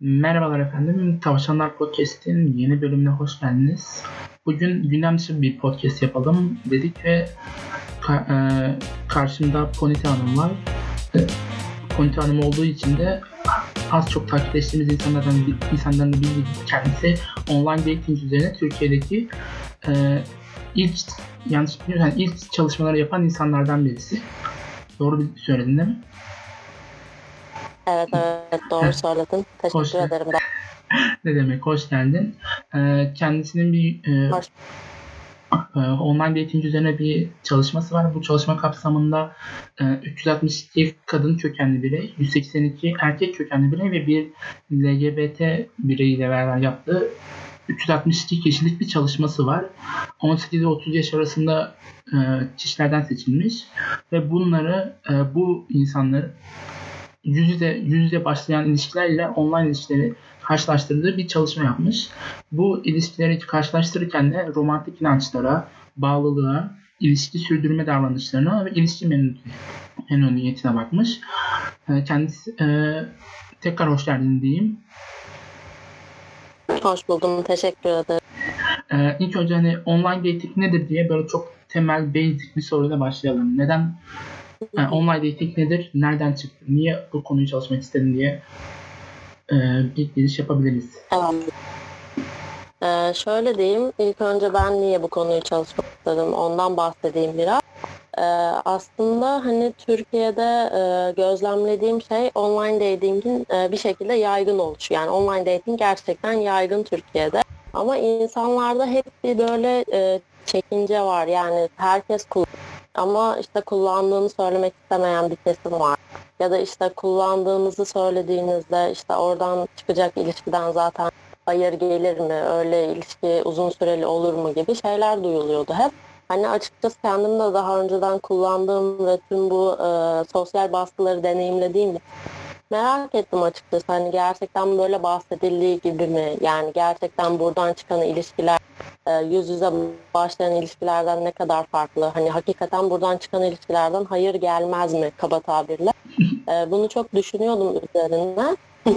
Merhabalar efendim. Tavşanlar Podcast'in yeni bölümüne hoş geldiniz. Bugün gündem dışı bir podcast yapalım dedik ve ka- e, karşımda Ponita Hanım var. E, Ponita Hanım olduğu için de az çok takipleştiğimiz insanlardan insanların da bildiği gibi kendisi online dating üzerine Türkiye'deki e, ilk yanlış bilmiyorsam ilk çalışmaları yapan insanlardan birisi. Doğru bir söyledin değil mi? Evet evet doğru söyledin. Teşekkür Hoş ederim. ne demek hoş geldin. Ee, kendisinin bir e, Hoş. e, online dating üzerine bir çalışması var. Bu çalışma kapsamında e, 362 kadın kökenli birey, 182 erkek kökenli birey ve bir LGBT bireyiyle beraber yaptığı 362 kişilik bir çalışması var. 18 ile 30 yaş arasında e, kişilerden seçilmiş ve bunları e, bu insanları yüz yüze, yüz yüze başlayan ilişkilerle online ilişkileri karşılaştırdığı bir çalışma yapmış. Bu ilişkileri karşılaştırırken de romantik inançlara, bağlılığa, ilişki sürdürme davranışlarına ve ilişki memnuniyetine bakmış. E, kendisi e, tekrar hoş geldin diyeyim. Hoş buldum. Teşekkür ederim. Ee, ilk önce hani online dating nedir diye böyle çok temel basic bir soruyla başlayalım. Neden yani online dating nedir? Nereden çıktı? Niye bu konuyu çalışmak istedin diye e, bir giriş yapabiliriz. Evet. Ee, şöyle diyeyim. İlk önce ben niye bu konuyu çalışmak istedim ondan bahsedeyim biraz. Ee, aslında hani Türkiye'de e, gözlemlediğim şey online dating'in e, bir şekilde yaygın oluşu. Yani online dating gerçekten yaygın Türkiye'de. Ama insanlarda hep bir böyle e, çekince var. Yani herkes kullanıyor. Ama işte kullandığını söylemek istemeyen bir kesim var. Ya da işte kullandığınızı söylediğinizde işte oradan çıkacak ilişkiden zaten hayır gelir mi, öyle ilişki uzun süreli olur mu gibi şeyler duyuluyordu hep. Hani açıkçası kendim de daha önceden kullandığım ve tüm bu e, sosyal baskıları deneyimlediğim merak ettim açıkçası. Hani gerçekten böyle bahsedildiği gibi mi? Yani gerçekten buradan çıkan ilişkiler e, yüz yüze başlayan ilişkilerden ne kadar farklı? Hani hakikaten buradan çıkan ilişkilerden hayır gelmez mi kaba tabirle? E, bunu çok düşünüyordum üzerine.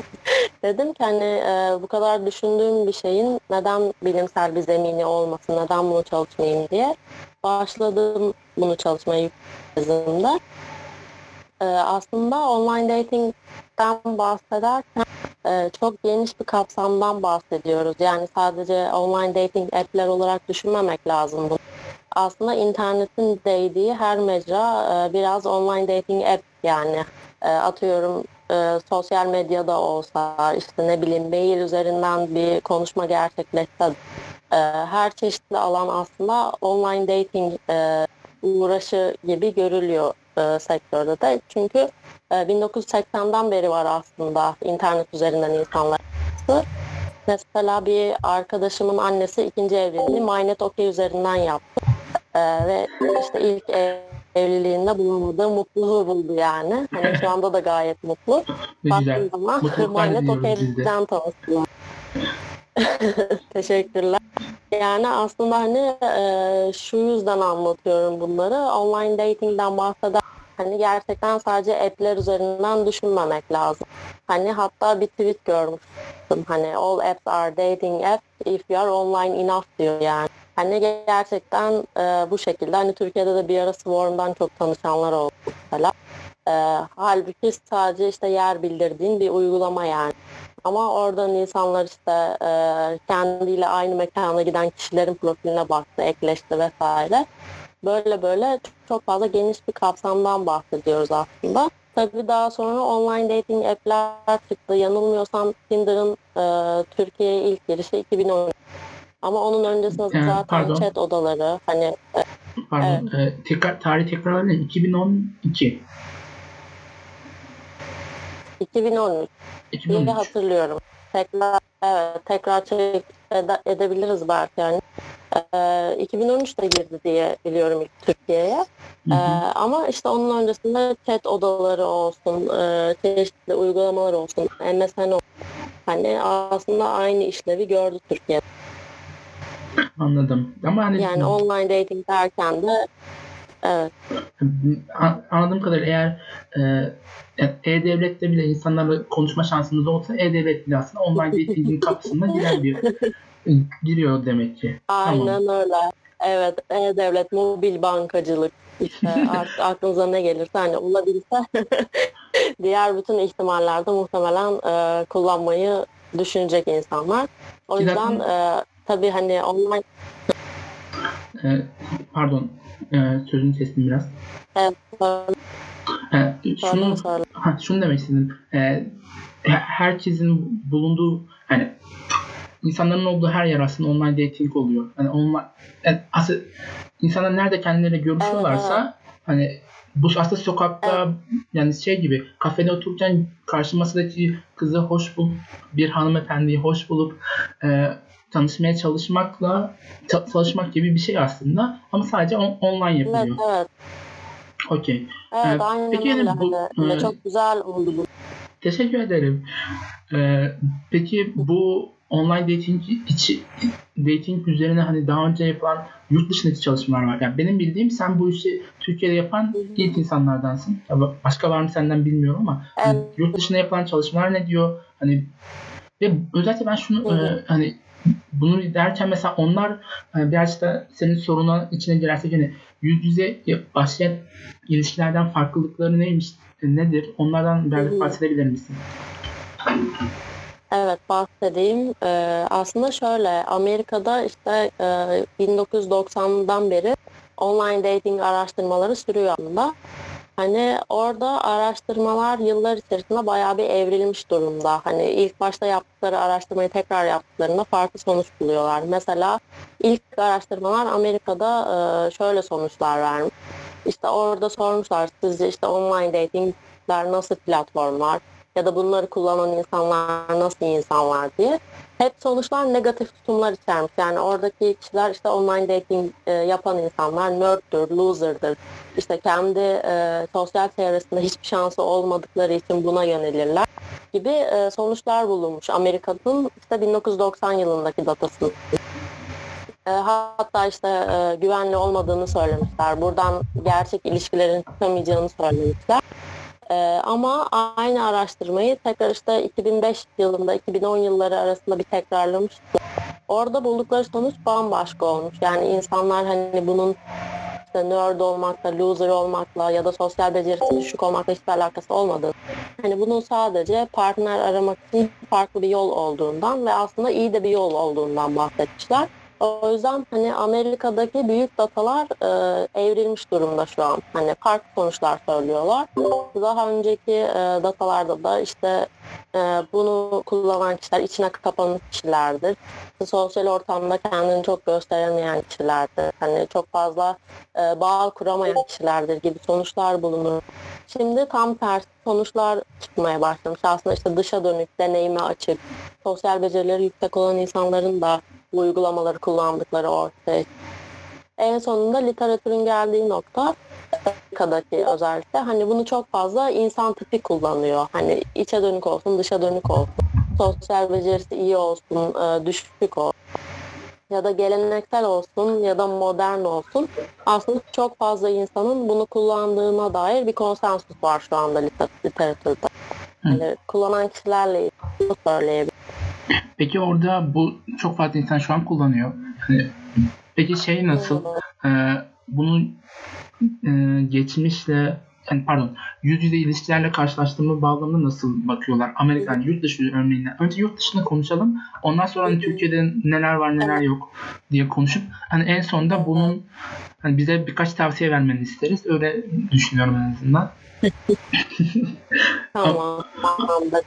Dedim ki hani e, bu kadar düşündüğüm bir şeyin neden bilimsel bir zemini olmasın, neden bunu çalışmayayım diye başladım bunu çalışmayı yazımda. E, aslında online dating'den bahsederken e, çok geniş bir kapsamdan bahsediyoruz. Yani sadece online dating app'ler olarak düşünmemek lazım bunu. Aslında internetin değdiği her mecra e, biraz online dating app yani. E, atıyorum e, sosyal medyada olsa işte ne bileyim mail üzerinden bir konuşma gerçekleşse e, her çeşitli alan aslında online dating e, uğraşı gibi görülüyor e, sektörde de. Çünkü e, 1980'den beri var aslında internet üzerinden insanlar. Mesela bir arkadaşımın annesi ikinci evliliğini MyNet OK üzerinden yaptı. E, ve işte ilk ev, evliliğinde bulamadığı mutluluğu buldu yani. Hani şu anda da gayet mutlu. Baktığım zaman MyNet. OK'den tanıştılar. Teşekkürler. Yani aslında hani e, şu yüzden anlatıyorum bunları. Online dating'den bahseder hani gerçekten sadece app'ler üzerinden düşünmemek lazım. Hani hatta bir tweet görmüştüm. Hani all apps are dating apps if you are online enough diyor yani. Hani gerçekten e, bu şekilde hani Türkiye'de de bir ara Swarm'dan çok tanışanlar oldu mesela. E, halbuki sadece işte yer bildirdiğin bir uygulama yani. Ama oradan insanlar işte e, kendiyle aynı mekana giden kişilerin profiline baktı, ekleşti vesaire. Böyle böyle çok fazla geniş bir kapsamdan bahsediyoruz aslında. Tabii daha sonra online dating app'ler çıktı. Yanılmıyorsam Tinder'ın e, Türkiye'ye ilk girişi 2010. Ama onun öncesinde Ee, zaten pardon. chat odaları hani e, Pardon. e, tekrar, tarih tekrar alayım. 2012. 2013 diye 2013. hatırlıyorum. Tekrar evet tekrar check ede- edebiliriz belki yani. Ee, 2013'te girdi diye biliyorum ilk Türkiye'ye. Hı. ama işte onun öncesinde chat odaları olsun, e, çeşitli uygulamalar olsun, MSN olsun. Hani aslında aynı işlevi gördü Türkiye'de. Anladım. Ama hani Yani online dating derken de Evet. Anladığım kadarıyla eğer e, E-Devlet'te bile insanlarla konuşma şansınız olsa E-Devlet bile aslında online dating'in kapısına giren bir giriyor demek ki. Aynen tamam. öyle. Evet, E-Devlet, mobil bankacılık, işte artık aklınıza ne gelirse hani olabilse diğer bütün ihtimallerde muhtemelen e, kullanmayı düşünecek insanlar. O yüzden e, tabii hani online e, pardon e, sözünü kestim biraz. Evet. E, şunu, ha, şunu demek istedim. E, herkesin bulunduğu hani insanların olduğu her yer aslında online dating oluyor. Hani online yani aslında insanlar nerede kendileriyle görüşüyorlarsa hani bu aslında sokakta yani şey gibi kafede otururken karşı masadaki kızı hoş bulup bir hanımefendiyi hoş bulup e, tanışmaya çalışmakla çalışmak gibi bir şey aslında ama sadece on, online yapılıyor. Evet, evet. Okey. Evet, ee, aynen peki yani bu, e, çok güzel oldu bu. Teşekkür ederim. Ee, peki bu online dating içi dating üzerine hani daha önce yapılan yurt dışındaki çalışmalar var. Yani benim bildiğim sen bu işi Türkiye'de yapan ilk insanlardansın. Başka var mı senden bilmiyorum ama hani evet. yurt dışında yapılan çalışmalar ne diyor? Hani ve özellikle ben şunu e, hani bunu derken mesela onlar hani biraz da senin soruna içine girersek hani yüz yüze başlayan ilişkilerden farklılıkları neymiş, nedir? Onlardan biraz bahsedebilir misin? Evet bahsedeyim. Ee, aslında şöyle Amerika'da işte e, 1990'dan beri online dating araştırmaları sürüyor aslında. Hani orada araştırmalar yıllar içerisinde bayağı bir evrilmiş durumda. Hani ilk başta yaptıkları araştırmayı tekrar yaptıklarında farklı sonuç buluyorlar. Mesela ilk araştırmalar Amerika'da e, şöyle sonuçlar vermiş. İşte orada sormuşlar sizce işte online datingler nasıl platformlar? Ya da bunları kullanan insanlar nasıl insanlar diye hep sonuçlar negatif tutumlar içermiş. Yani oradaki kişiler işte online dating e, yapan insanlar nerd'dür, loser'dır. İşte kendi e, sosyal çevresinde hiçbir şansı olmadıkları için buna yönelirler gibi e, sonuçlar bulunmuş. Amerika'nın işte 1990 yılındaki datasını. E, hatta işte e, güvenli olmadığını söylemişler. Buradan gerçek ilişkilerin çıkamayacağını söylemişler. Ee, ama aynı araştırmayı tekrar işte 2005 yılında 2010 yılları arasında bir tekrarlamıştı. Orada buldukları sonuç bambaşka olmuş. Yani insanlar hani bunun işte nerd olmakla, loser olmakla ya da sosyal becerisi düşük olmakla hiçbir alakası olmadığı. Hani bunun sadece partner aramak için farklı bir yol olduğundan ve aslında iyi de bir yol olduğundan bahsetmişler. O yüzden hani Amerika'daki büyük datalar e, evrilmiş durumda şu an. Hani farklı sonuçlar söylüyorlar. Daha önceki e, datalarda da işte e, bunu kullanan kişiler içine kapanmış kişilerdir. Sosyal ortamda kendini çok gösteremeyen kişilerdir. Hani çok fazla e, bağ kuramayan kişilerdir gibi sonuçlar bulunur. Şimdi tam tersi sonuçlar çıkmaya başlamış. Aslında işte dışa dönük, deneyime açık, sosyal becerileri yüksek olan insanların da bu uygulamaları kullandıkları ortaya. En sonunda literatürün geldiği nokta Amerika'daki özellikle hani bunu çok fazla insan tipi kullanıyor. Hani içe dönük olsun, dışa dönük olsun. Sosyal becerisi iyi olsun, e, düşük olsun. Ya da geleneksel olsun ya da modern olsun. Aslında çok fazla insanın bunu kullandığına dair bir konsensus var şu anda literatürde. Yani kullanan kişilerle söyleyebilirim. Peki orada bu çok fazla insan şu an kullanıyor. Yani, peki şey nasıl? Ee, bunu e, geçmişle yani pardon yüz yüze ilişkilerle karşılaştırma bağlamında nasıl bakıyorlar? Amerika yani yurt dışı örneğinden. Önce yurt dışında konuşalım. Ondan sonra hani Türkiye'de neler var neler yok diye konuşup hani en sonunda bunun hani bize birkaç tavsiye vermeni isteriz. Öyle düşünüyorum en azından. tamam. Tamamdır.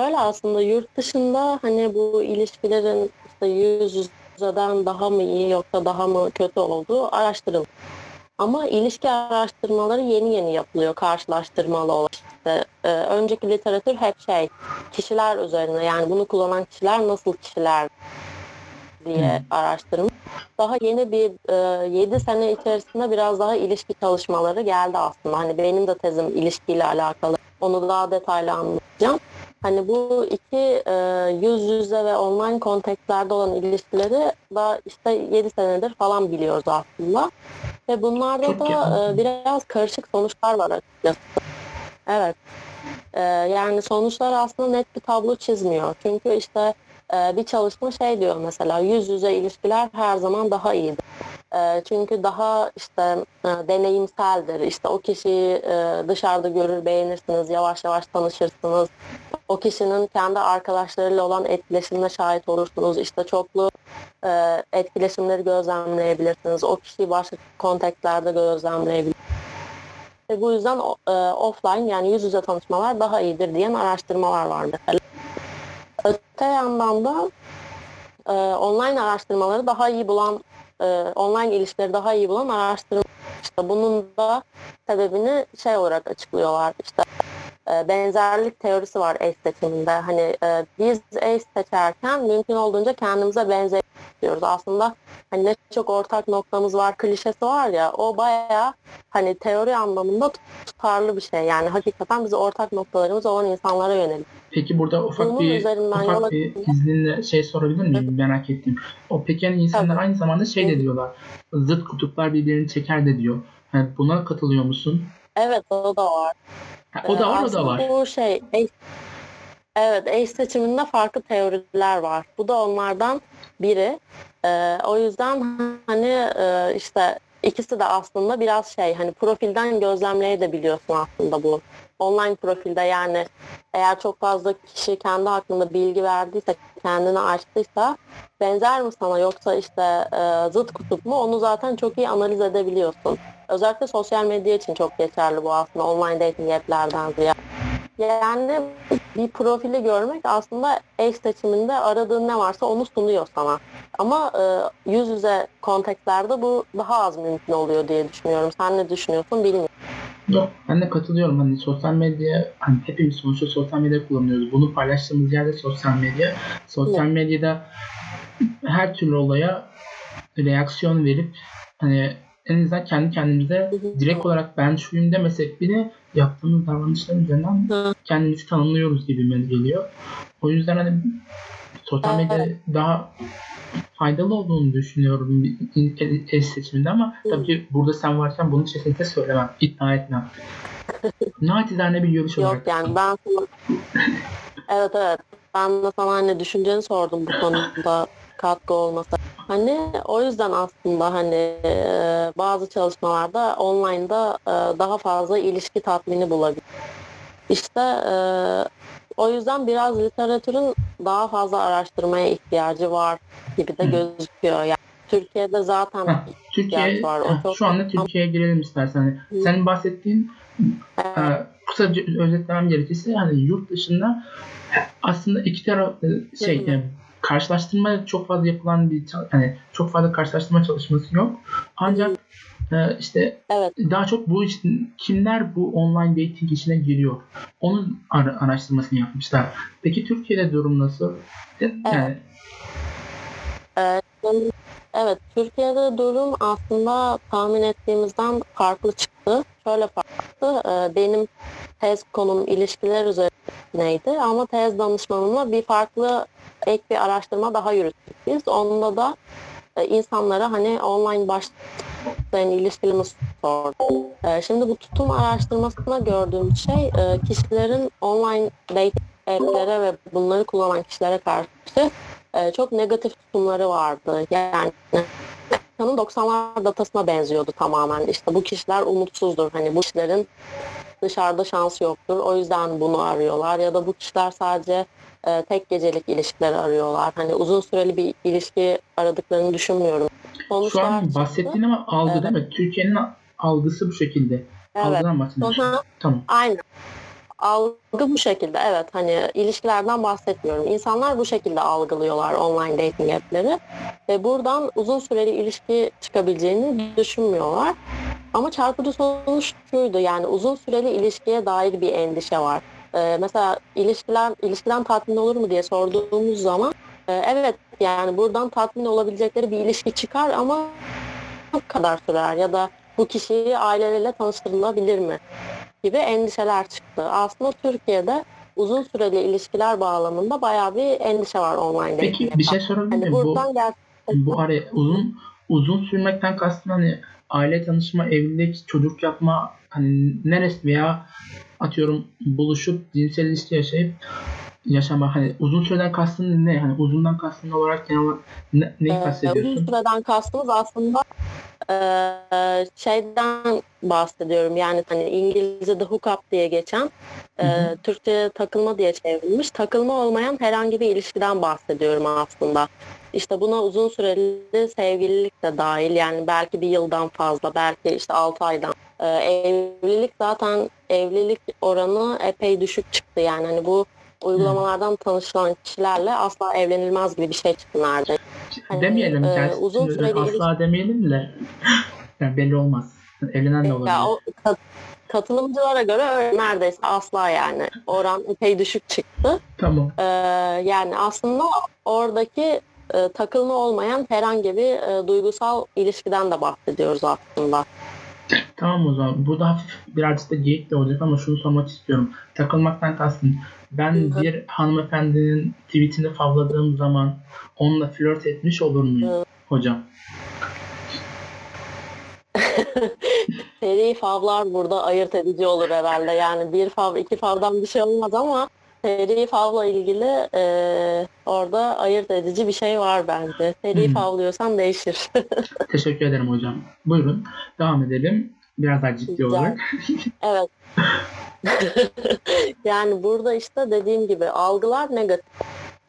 Şöyle aslında yurt dışında hani bu ilişkilerin işte yüz yüzeden daha mı iyi yoksa daha mı kötü olduğu araştırılıyor. Ama ilişki araştırmaları yeni yeni yapılıyor karşılaştırmalı olarak. İşte, e, önceki literatür hep şey kişiler üzerine yani bunu kullanan kişiler nasıl kişiler diye hmm. araştırmış. Daha yeni bir e, 7 sene içerisinde biraz daha ilişki çalışmaları geldi aslında. Hani benim de tezim ilişkiyle alakalı. Onu daha detaylı anlatacağım. Hani bu iki e, yüz yüze ve online kontekstlerde olan ilişkileri da işte 7 senedir falan biliyoruz aslında. Ve bunlarda Çok da e, biraz karışık sonuçlar var açıkçası. Evet. E, yani sonuçlar aslında net bir tablo çizmiyor. Çünkü işte e, bir çalışma şey diyor mesela yüz yüze ilişkiler her zaman daha iyidir. E, çünkü daha işte e, deneyimseldir. İşte o kişiyi e, dışarıda görür, beğenirsiniz, yavaş yavaş tanışırsınız. O kişinin kendi arkadaşlarıyla olan etkileşimine şahit olursunuz. İşte çoklu e, etkileşimleri gözlemleyebilirsiniz. O kişiyi başka kontekstlerde gözlemleyebilirsiniz. Ve bu yüzden e, offline yani yüz yüze tanışmalar daha iyidir diyen araştırmalar var mesela. Öte yandan da e, online araştırmaları daha iyi bulan, e, online ilişkileri daha iyi bulan araştırma. İşte bunun da sebebini şey olarak açıklıyorlar. İşte e, benzerlik teorisi var eş seçiminde. Hani e, biz eş seçerken mümkün olduğunca kendimize benzeyiyoruz. Aslında hani ne çok ortak noktamız var klişesi var ya o baya hani teori anlamında tutarlı bir şey. Yani hakikaten bize ortak noktalarımız olan insanlara yönelik. Peki burada ufak Bunun bir ufak yola bir izninle şey sorabilir miyim? Merak ettim. O peki yani insanlar Tabii. aynı zamanda şey de diyorlar. Zıt kutuplar birbirini çeker de diyor. Yani buna katılıyor musun? Evet o da var. Ha, o da Ee, var, o da var. Bu şey eş, evet eş seçiminde farklı teoriler var. Bu da onlardan biri. Ee, o yüzden hani e, işte ikisi de aslında biraz şey hani profilden gözlemleyebiliyorsun aslında bu. Online profilde yani eğer çok fazla kişi kendi hakkında bilgi verdiyse, kendini açtıysa benzer mi sana yoksa işte e, zıt kutup mu onu zaten çok iyi analiz edebiliyorsun. Özellikle sosyal medya için çok geçerli bu aslında online dating app'lerden ziyade. Yani bir profili görmek aslında eş seçiminde aradığın ne varsa onu sunuyor sana. Ama e, yüz yüze kontekstlerde bu daha az mümkün oluyor diye düşünüyorum. Sen ne düşünüyorsun bilmiyorum. Yok ben de katılıyorum. Hani sosyal medya hani hepimiz sonuçta sosyal medya kullanıyoruz. Bunu paylaştığımız yerde sosyal medya. Sosyal medyada her türlü olaya reaksiyon verip hani en azından kendi kendimize direkt olarak ben şuyum demesek bile yaptığımız davranışlar üzerinden kendimizi tanımlıyoruz gibi geliyor. O yüzden hani sosyal medya daha faydalı olduğunu düşünüyorum eş seçiminde ama Hı. tabii ki burada sen varken bunu kesinlikle söylemem, iddia etmem. Naçizane bir görüş Yok olarak. yani ben evet evet. Ben de sana hani düşünceni sordum bu konuda katkı olmasa. Hani o yüzden aslında hani e, bazı çalışmalarda online'da e, daha fazla ilişki tatmini bulabilir. İşte e, o yüzden biraz literatürün daha fazla araştırmaya ihtiyacı var gibi de Hı. gözüküyor. Yani Türkiye'de zaten Heh, Türkiye, var. O çok- şu anda Türkiye'ye girelim istersen. Hı. senin bahsettiğin Evet. e, kısaca özetlemem gerekirse hani yurt dışında aslında iki taraf e, şey yani karşılaştırma çok fazla yapılan bir hani çok fazla karşılaştırma çalışması yok. Ancak e, işte evet. daha çok bu için kimler bu online dating işine giriyor? Onun ara- araştırmasını yapmışlar. Peki Türkiye'de durum nasıl? E, Yani Evet, Ee, evet, Türkiye'de durum aslında tahmin ettiğimizden farklı çıktı. Şöyle farklı, e, benim tez konum ilişkiler üzerineydi ama tez danışmanımla bir farklı ek bir araştırma daha yürüttük. Onda da e, insanlara hani online başlayan ilişkilerimizi sorduk. E, Şimdi bu tutum araştırmasında gördüğüm şey e, kişilerin online dating app'lere ve bunları kullanan kişilere karşı e, çok negatif tutumları vardı. Yani kanın 90'lar datasına benziyordu tamamen. İşte bu kişiler umutsuzdur. Hani bu kişilerin dışarıda şansı yoktur. O yüzden bunu arıyorlar. Ya da bu kişiler sadece e, tek gecelik ilişkiler arıyorlar. Hani uzun süreli bir ilişki aradıklarını düşünmüyorum. şu an Sonuçlar bahsettiğin ama algı Evet. değil mi? Türkiye'nin algısı bu şekilde. Evet. Algıdan bahsediyorsun. Tamam. Aynen. Algı bu şekilde evet hani ilişkilerden bahsetmiyorum. İnsanlar bu şekilde algılıyorlar online dating app'leri ve buradan uzun süreli ilişki çıkabileceğini düşünmüyorlar. Ama çarpıcı sonuç şuydu yani uzun süreli ilişkiye dair bir endişe var. Ee, mesela ilişkiler ilişkiden tatmin olur mu diye sorduğumuz zaman e, evet yani buradan tatmin olabilecekleri bir ilişki çıkar ama ne kadar sürer ya da bu kişiyi aileleriyle tanıştırılabilir mi? gibi endişeler çıktı. Aslında Türkiye'de uzun süreli ilişkiler bağlamında bayağı bir endişe var online Peki bir şey sorabilir hani miyim? Bu, buradan gerçekten bu araya uzun uzun sürmekten kastın hani aile tanışma, evlilik, çocuk yapma hani neresi veya atıyorum buluşup cinsel ilişki yaşayıp yaşama hani uzun süreden kastın ne? Hani uzundan kastın olarak genel ne, neyi Ee, uzun süreden kastımız aslında e, şeyden bahsediyorum. Yani hani İngilizce'de hook up diye geçen, e. Türkçe'ye takılma diye çevrilmiş. Takılma olmayan herhangi bir ilişkiden bahsediyorum aslında. İşte buna uzun süreli sevgililik de dahil. Yani belki bir yıldan fazla, belki işte 6 aydan. E, evlilik zaten evlilik oranı epey düşük çıktı. Yani hani bu uygulamalardan tanışılan kişilerle asla evlenilmez gibi bir şey çıktı neredeyse. Hani, demeyelim. e, uzun süreli asla demeyelim de yani belli olmaz. Evlenen de olabilir. Ya o kat- katılımcılara göre öyle neredeyse asla yani. Oran epey düşük çıktı. Tamam. Ee, yani aslında oradaki e, takılma olmayan herhangi bir e, duygusal ilişkiden de bahsediyoruz aslında. Tamam o zaman. Burada hafif birazcık da geyik de olacak ama şunu sormak istiyorum. Takılmaktan kastım. Ben Hı hı. bir hanımefendinin tweetini favladığım zaman onunla flört etmiş olur muyum Hı. hocam? Seri favlar burada ayırt edici olur herhalde. Yani bir fav, iki favdan bir şey olmaz ama seri favla ilgili e, orada ayırt edici bir şey var bence. Seri Hı. favlıyorsan değişir. Teşekkür ederim hocam. Buyurun. Devam edelim. Biraz daha ciddi Rica olarak. Evet. yani burada işte dediğim gibi algılar negatif.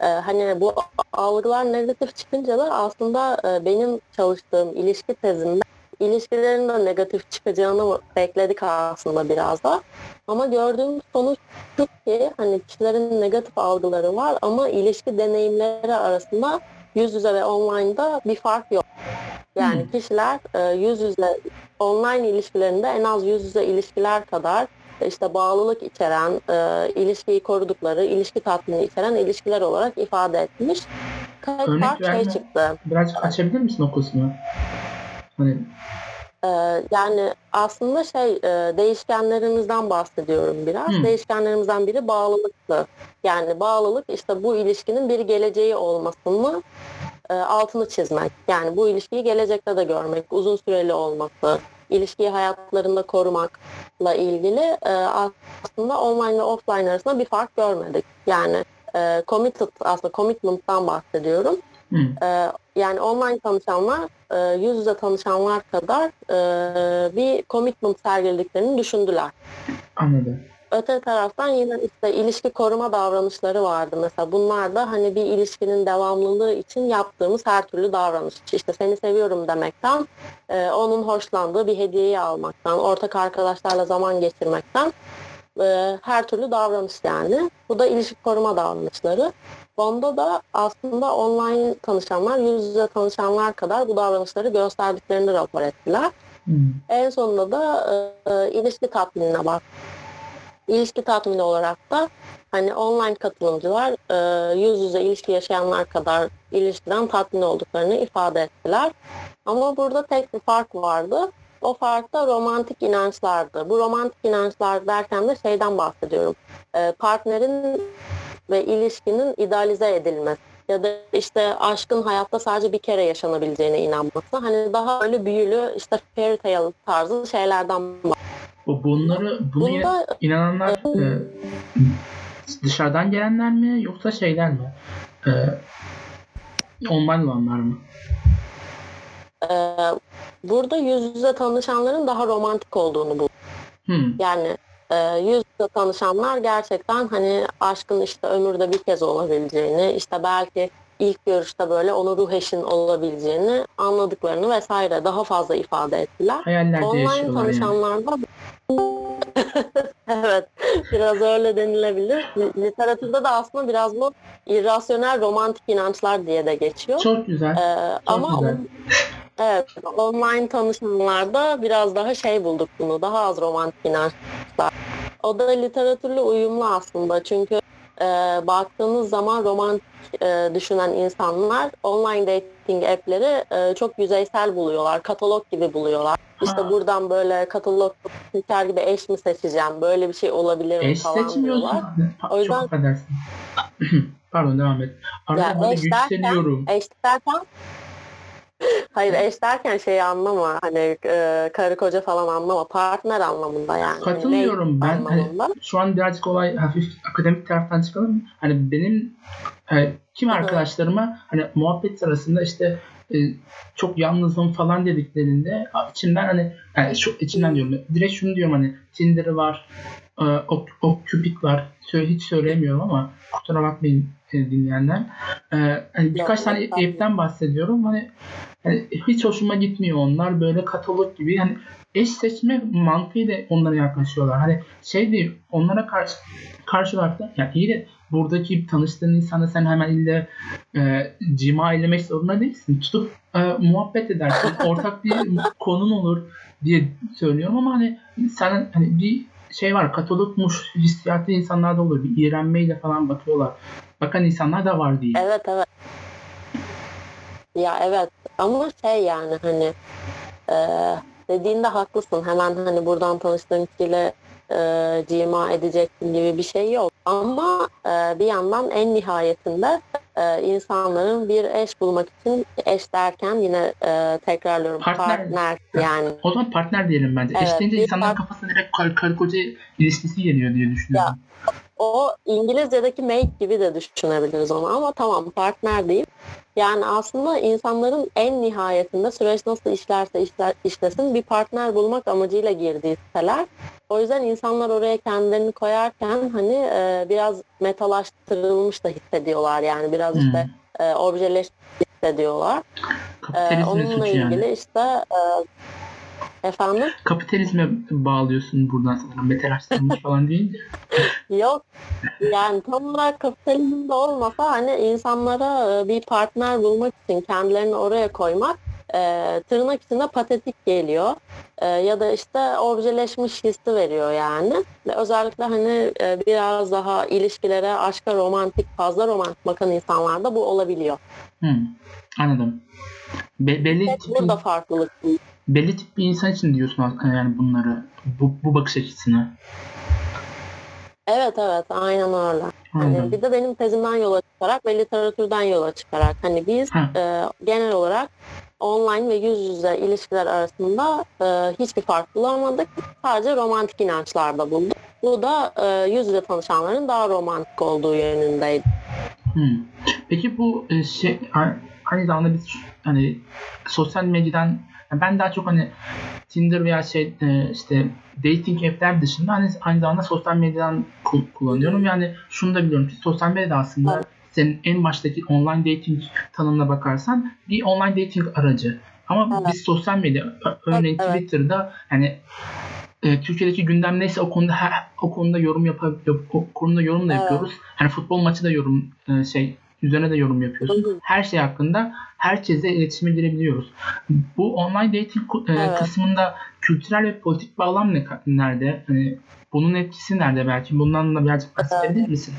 Ee, hani bu algılar negatif çıkınca da aslında e, benim çalıştığım ilişki tezimde ilişkilerin de negatif çıkacağını bekledik aslında biraz da. Ama gördüğüm sonuç şu ki hani kişilerin negatif algıları var ama ilişki deneyimleri arasında yüz yüze ve online'da bir fark yok. Yani Hmm. kişiler e, yüz yüze online ilişkilerinde en az yüz yüze ilişkiler kadar işte bağlılık içeren, e, ilişkiyi korudukları, ilişki tatmini içeren ilişkiler olarak ifade etmiş. Tek Örnek fark şey çıktı. Birazcık açabilir misin o kısmı? Hani E, yani aslında şey e, değişkenlerimizden bahsediyorum biraz. Hmm. Değişkenlerimizden biri bağlılıktı. Yani bağlılık işte bu ilişkinin bir geleceği olmasını e, altını çizmek. Yani bu ilişkiyi gelecekte de görmek, uzun süreli olması, ilişkiyi hayatlarında korumakla ilgili e, aslında online ve offline arasında bir fark görmedik. Yani e, committed aslında commitment'tan bahsediyorum. Hı, E, yani online tanışanlar e, yüz yüze tanışanlar kadar e, bir commitment sergilediklerini düşündüler. anladım. Öte taraftan yine işte ilişki koruma davranışları vardı. Mesela bunlar da hani bir ilişkinin devamlılığı için yaptığımız her türlü davranış. İşte seni seviyorum demekten, e, onun hoşlandığı bir hediyeyi almaktan, ortak arkadaşlarla zaman geçirmekten e, her türlü davranış yani. Bu da ilişki koruma davranışları. Onda da aslında online tanışanlar, yüz yüze tanışanlar kadar bu davranışları gösterdiklerini rapor ettiler. Hı, En sonunda da e, e, ilişki tatminine bak. İlişki tatmini olarak da hani online katılımcılar e, yüz yüze ilişki yaşayanlar kadar ilişkiden tatmin olduklarını ifade ettiler. Ama burada tek bir fark vardı. O fark da romantik inançlardı. Bu romantik inançlar derken de şeyden bahsediyorum. E, partnerin ve ilişkinin idealize edilmesi ya da işte aşkın hayatta sadece bir kere yaşanabileceğine inanması. Hani daha öyle büyülü işte fairy tale tarzı şeylerden Bu bunları bunu Bunda inananlar e, dışarıdan gelenler mi yoksa şeyler mi? E, online olanlar mı? e, burada yüz yüze tanışanların daha romantik olduğunu buldum. Hı, Yani e, yüz yüze tanışanlar gerçekten hani aşkın işte ömürde bir kez olabileceğini, işte belki ilk görüşte böyle onu ruh eşin olabileceğini anladıklarını vesaire daha fazla ifade ettiler. hayallerde Online yaşıyorlar yani. tanışanlarda evet biraz öyle denilebilir. Literatürde de aslında biraz bu irrasyonel romantik inançlar diye de geçiyor. Çok güzel. Ee, ama güzel. evet online tanışmalarda biraz daha şey bulduk bunu. Daha az romantik inançlar. O da literatürle uyumlu aslında. Çünkü e, baktığınız zaman romantik e, düşünen insanlar online dating app'leri e, çok yüzeysel buluyorlar. Katalog gibi buluyorlar. İşte Ha. buradan böyle katalog seçer gibi eş mi seçeceğim? Böyle bir şey olabilir mi Eş falan diyorlar. O yüzden- Çok affedersin. Pardon devam et. Arada Ya böyle eş derken- yükseliyorum. Eş derken Hayır eş derken şeyi anlama hani e, karı koca falan anlama partner anlamında yani. Hani Katılıyorum mate ben. Hani şu an birazcık olay hafif akademik taraftan çıkalım. Hani benim e, kim arkadaşlarıma hani muhabbet sırasında işte e, çok yalnızım falan dediklerinde içimden hani yani şu içimden diyorum direkt şunu diyorum hani Tinder var e, o, o Cupid var Söyle, hiç söyleyemiyorum ama kusura bakmayın e, dinleyenler. E, hani birkaç Yok, tane app'ten bahsediyorum. Hani, hani hiç hoşuma gitmiyor onlar. Böyle katalog gibi. Hani eş seçme mantığıyla onlara yaklaşıyorlar. Hani şey değil onlara karşı karşı olarak da yani iyi de buradaki tanıştığın insana sen hemen ille e, cima eylemek zorunda değilsin. Tutup e, muhabbet edersin. Ortak bir konun olur diye söylüyorum ama hani sen hani bir şey var katalogmuş hissiyatı insanlarda olur. Bir iğrenmeyle falan bakıyorlar. Bakan insanlar da var değil. Evet evet. Ya evet ama şey yani hani e, dediğinde haklısın. Hemen hani buradan tanıştığın kişiyle e, cima edeceksin gibi bir şey yok. Ama e, bir yandan en nihayetinde e, insanların bir eş bulmak için eş derken yine e, tekrarlıyorum Partner. partner, yani. O zaman partner diyelim bence. Evet, Eş deyince insanların part- kafasına direkt kar, karı koca ilişkisi geliyor diye düşünüyorum. O İngilizce'deki mate gibi de düşünebiliriz onu ama tamam partner değil. Yani aslında insanların en nihayetinde süreç nasıl işlerse işler, işlesin bir partner bulmak amacıyla girdiği siteler. O yüzden insanlar oraya kendilerini koyarken hani e, biraz metalaştırılmış da hissediyorlar yani biraz Hmm. işte e, objeleşmiş hissediyorlar. E, onunla suçu yani. ilgili işte e, efendim Kapitalizme bağlıyorsun buradan sanırım. Metalaştırılmış falan deyince. Yok. Yani tam olarak kapitalizmde olmasa hani insanlara e, bir partner bulmak için kendilerini oraya koymak e, tırnak içinde patetik geliyor. E, ya da işte objeleşmiş hissi veriyor yani. Özellikle hani e, biraz daha ilişkilere, aşka romantik, fazla romantik bakan insanlarda bu olabiliyor. Hmm. Anladım. Be- belli, Tek tip, burada farklılık. Belli tip bir insan için diyorsun aslında yani bunları. Bu, bu bakış açısını. Evet evet aynen öyle. Hani Anladım. bir de benim tezimden yola çıkarak ve literatürden yola çıkarak hani biz Ha. e, genel olarak online ve yüz yüze ilişkiler arasında e, hiçbir fark bulamadık. Sadece romantik inançlarda bulduk. Bu da e, yüz yüze tanışanların daha romantik olduğu yönündeydi. Hmm. Peki bu e, şey aynı zamanda biz hani sosyal medyadan yani ben daha çok hani Tinder veya şey e, işte dating app'ler dışında hani aynı zamanda sosyal medyadan ku- kullanıyorum. Yani şunu da biliyorum ki sosyal medya aslında Evet. senin en baştaki online dating tanımına bakarsan bir online dating aracı. Ama Evet. biz sosyal medya örneğin Evet. Twitter'da hani e, Türkiye'deki gündem neyse o konuda her, o konuda yorum yap o konuda yorum da Evet. yapıyoruz. Hani futbol maçı da yorum e, şey üzerine de yorum. Hı hı. Her şey hakkında herkese iletişime girebiliyoruz. Bu online dating e, Evet. kısmında kültürel ve politik bağlam ne nerede? Hani bunun etkisi nerede belki? Bundan da birazcık bahsedebilir misin?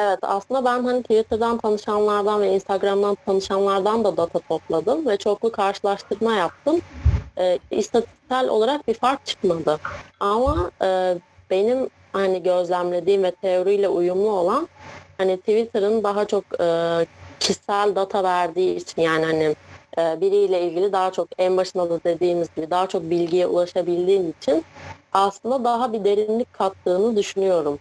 Evet aslında ben hani Twitter'dan tanışanlardan ve Instagram'dan tanışanlardan da data topladım ve çoklu karşılaştırma yaptım. E, istatistiksel olarak bir fark çıkmadı. Ama e, benim hani gözlemlediğim ve teoriyle uyumlu olan hani Twitter'ın daha çok e, kişisel data verdiği için yani hani e, biriyle ilgili daha çok en başında da dediğimiz gibi daha çok bilgiye ulaşabildiğin için aslında daha bir derinlik kattığını düşünüyorum.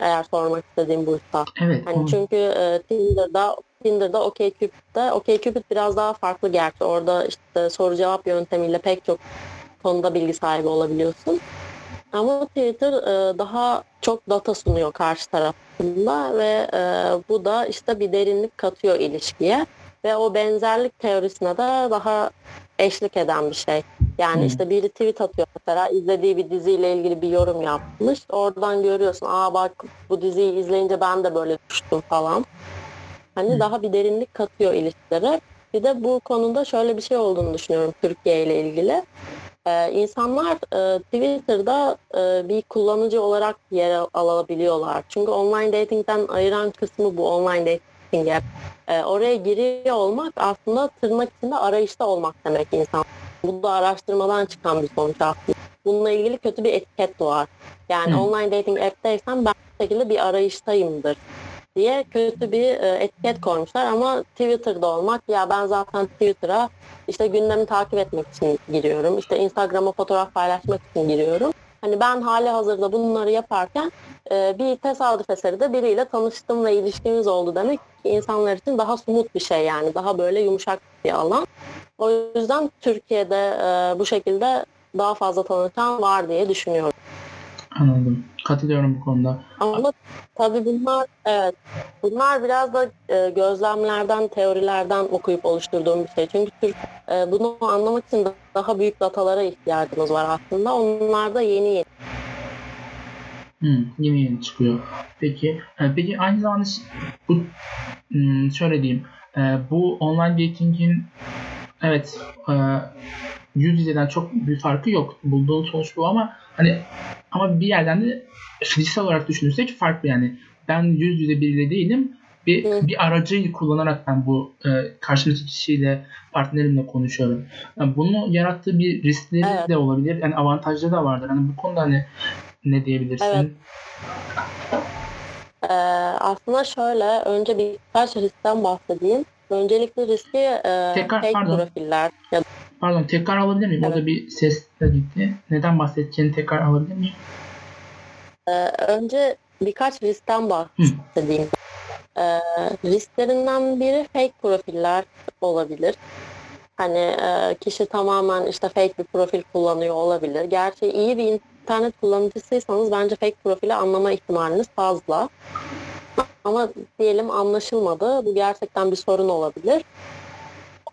Eğer sormak istediğim buysa. Evet. Hani çünkü e, Tinder'da Tinder'da OkCupid'de OkCupid biraz daha farklı gerçi. Orada işte soru cevap yöntemiyle pek çok konuda bilgi sahibi olabiliyorsun. Ama Twitter e, daha çok data sunuyor karşı tarafında ve e, bu da işte bir derinlik katıyor ilişkiye ve o benzerlik teorisine de daha eşlik eden bir şey. Yani Hmm. işte biri tweet atıyor mesela izlediği bir diziyle ilgili bir yorum yapmış. Oradan görüyorsun aa bak bu diziyi izleyince ben de böyle düştüm falan. Hani Hmm. daha bir derinlik katıyor ilişkilere. Bir de bu konuda şöyle bir şey olduğunu düşünüyorum Türkiye ile ilgili. Ee, insanlar e, Twitter'da e, bir kullanıcı olarak yer alabiliyorlar. Çünkü online dating'den ayıran kısmı bu online dating app. E, oraya giriyor olmak aslında tırnak içinde arayışta olmak demek insan. Bu da araştırmadan çıkan bir sonuç aslında. Bununla ilgili kötü bir etiket doğar. Yani hmm. online dating app'teysen ben bu şekilde bir arayıştayımdır diye kötü bir e, etiket koymuşlar ama Twitter'da olmak ya ben zaten Twitter'a işte gündemi takip etmek için giriyorum. İşte Instagram'a fotoğraf paylaşmak için giriyorum. Hani ben hali hazırda bunları yaparken e, bir tesadüf eseri de biriyle tanıştım ve ilişkimiz oldu demek ki insanlar için daha somut bir şey yani daha böyle yumuşak bir alan. O yüzden Türkiye'de e, bu şekilde daha fazla tanışan var diye düşünüyorum. Anladım. Katılıyorum bu konuda. Ama tabii bunlar evet bunlar biraz da e, gözlemlerden, teorilerden okuyup oluşturduğum bir şey. Çünkü Türk e, bunu anlamak için daha büyük datalara ihtiyacımız var aslında. Onlar da yeni yeni. Hmm, yeni yeni çıkıyor. Peki, e, peki aynı zamanda bu şöyle diyeyim. E, bu online dating'in evet e, yüz yüzeden çok bir farkı yok. Bulduğun sonuç bu ama hani ama bir yerden de fiziksel olarak düşünürsek farklı yani. Ben yüz yüze biriyle değilim. Bir, Hı. bir aracı kullanarak ben bu e, karşımdaki kişiyle partnerimle konuşuyorum. Yani bunu yarattığı bir riskleri evet. de olabilir. Yani avantajları da vardır. Hani bu konuda hani ne diyebilirsin? Evet. Ee, aslında şöyle önce birkaç riskten bahsedeyim. Öncelikle riski e, Tekrar, fake pardon. profiller ya Pardon tekrar alabilir miyim? Evet. Orada bir ses de gitti. Neden bahsedeceğini tekrar alabilir miyim? Ee, önce birkaç riskten bahsedeyim. Ee, risklerinden biri fake profiller olabilir. Hani e, kişi tamamen işte fake bir profil kullanıyor olabilir. Gerçi iyi bir internet kullanıcısıysanız bence fake profili anlama ihtimaliniz fazla. Ama diyelim anlaşılmadı. Bu gerçekten bir sorun olabilir.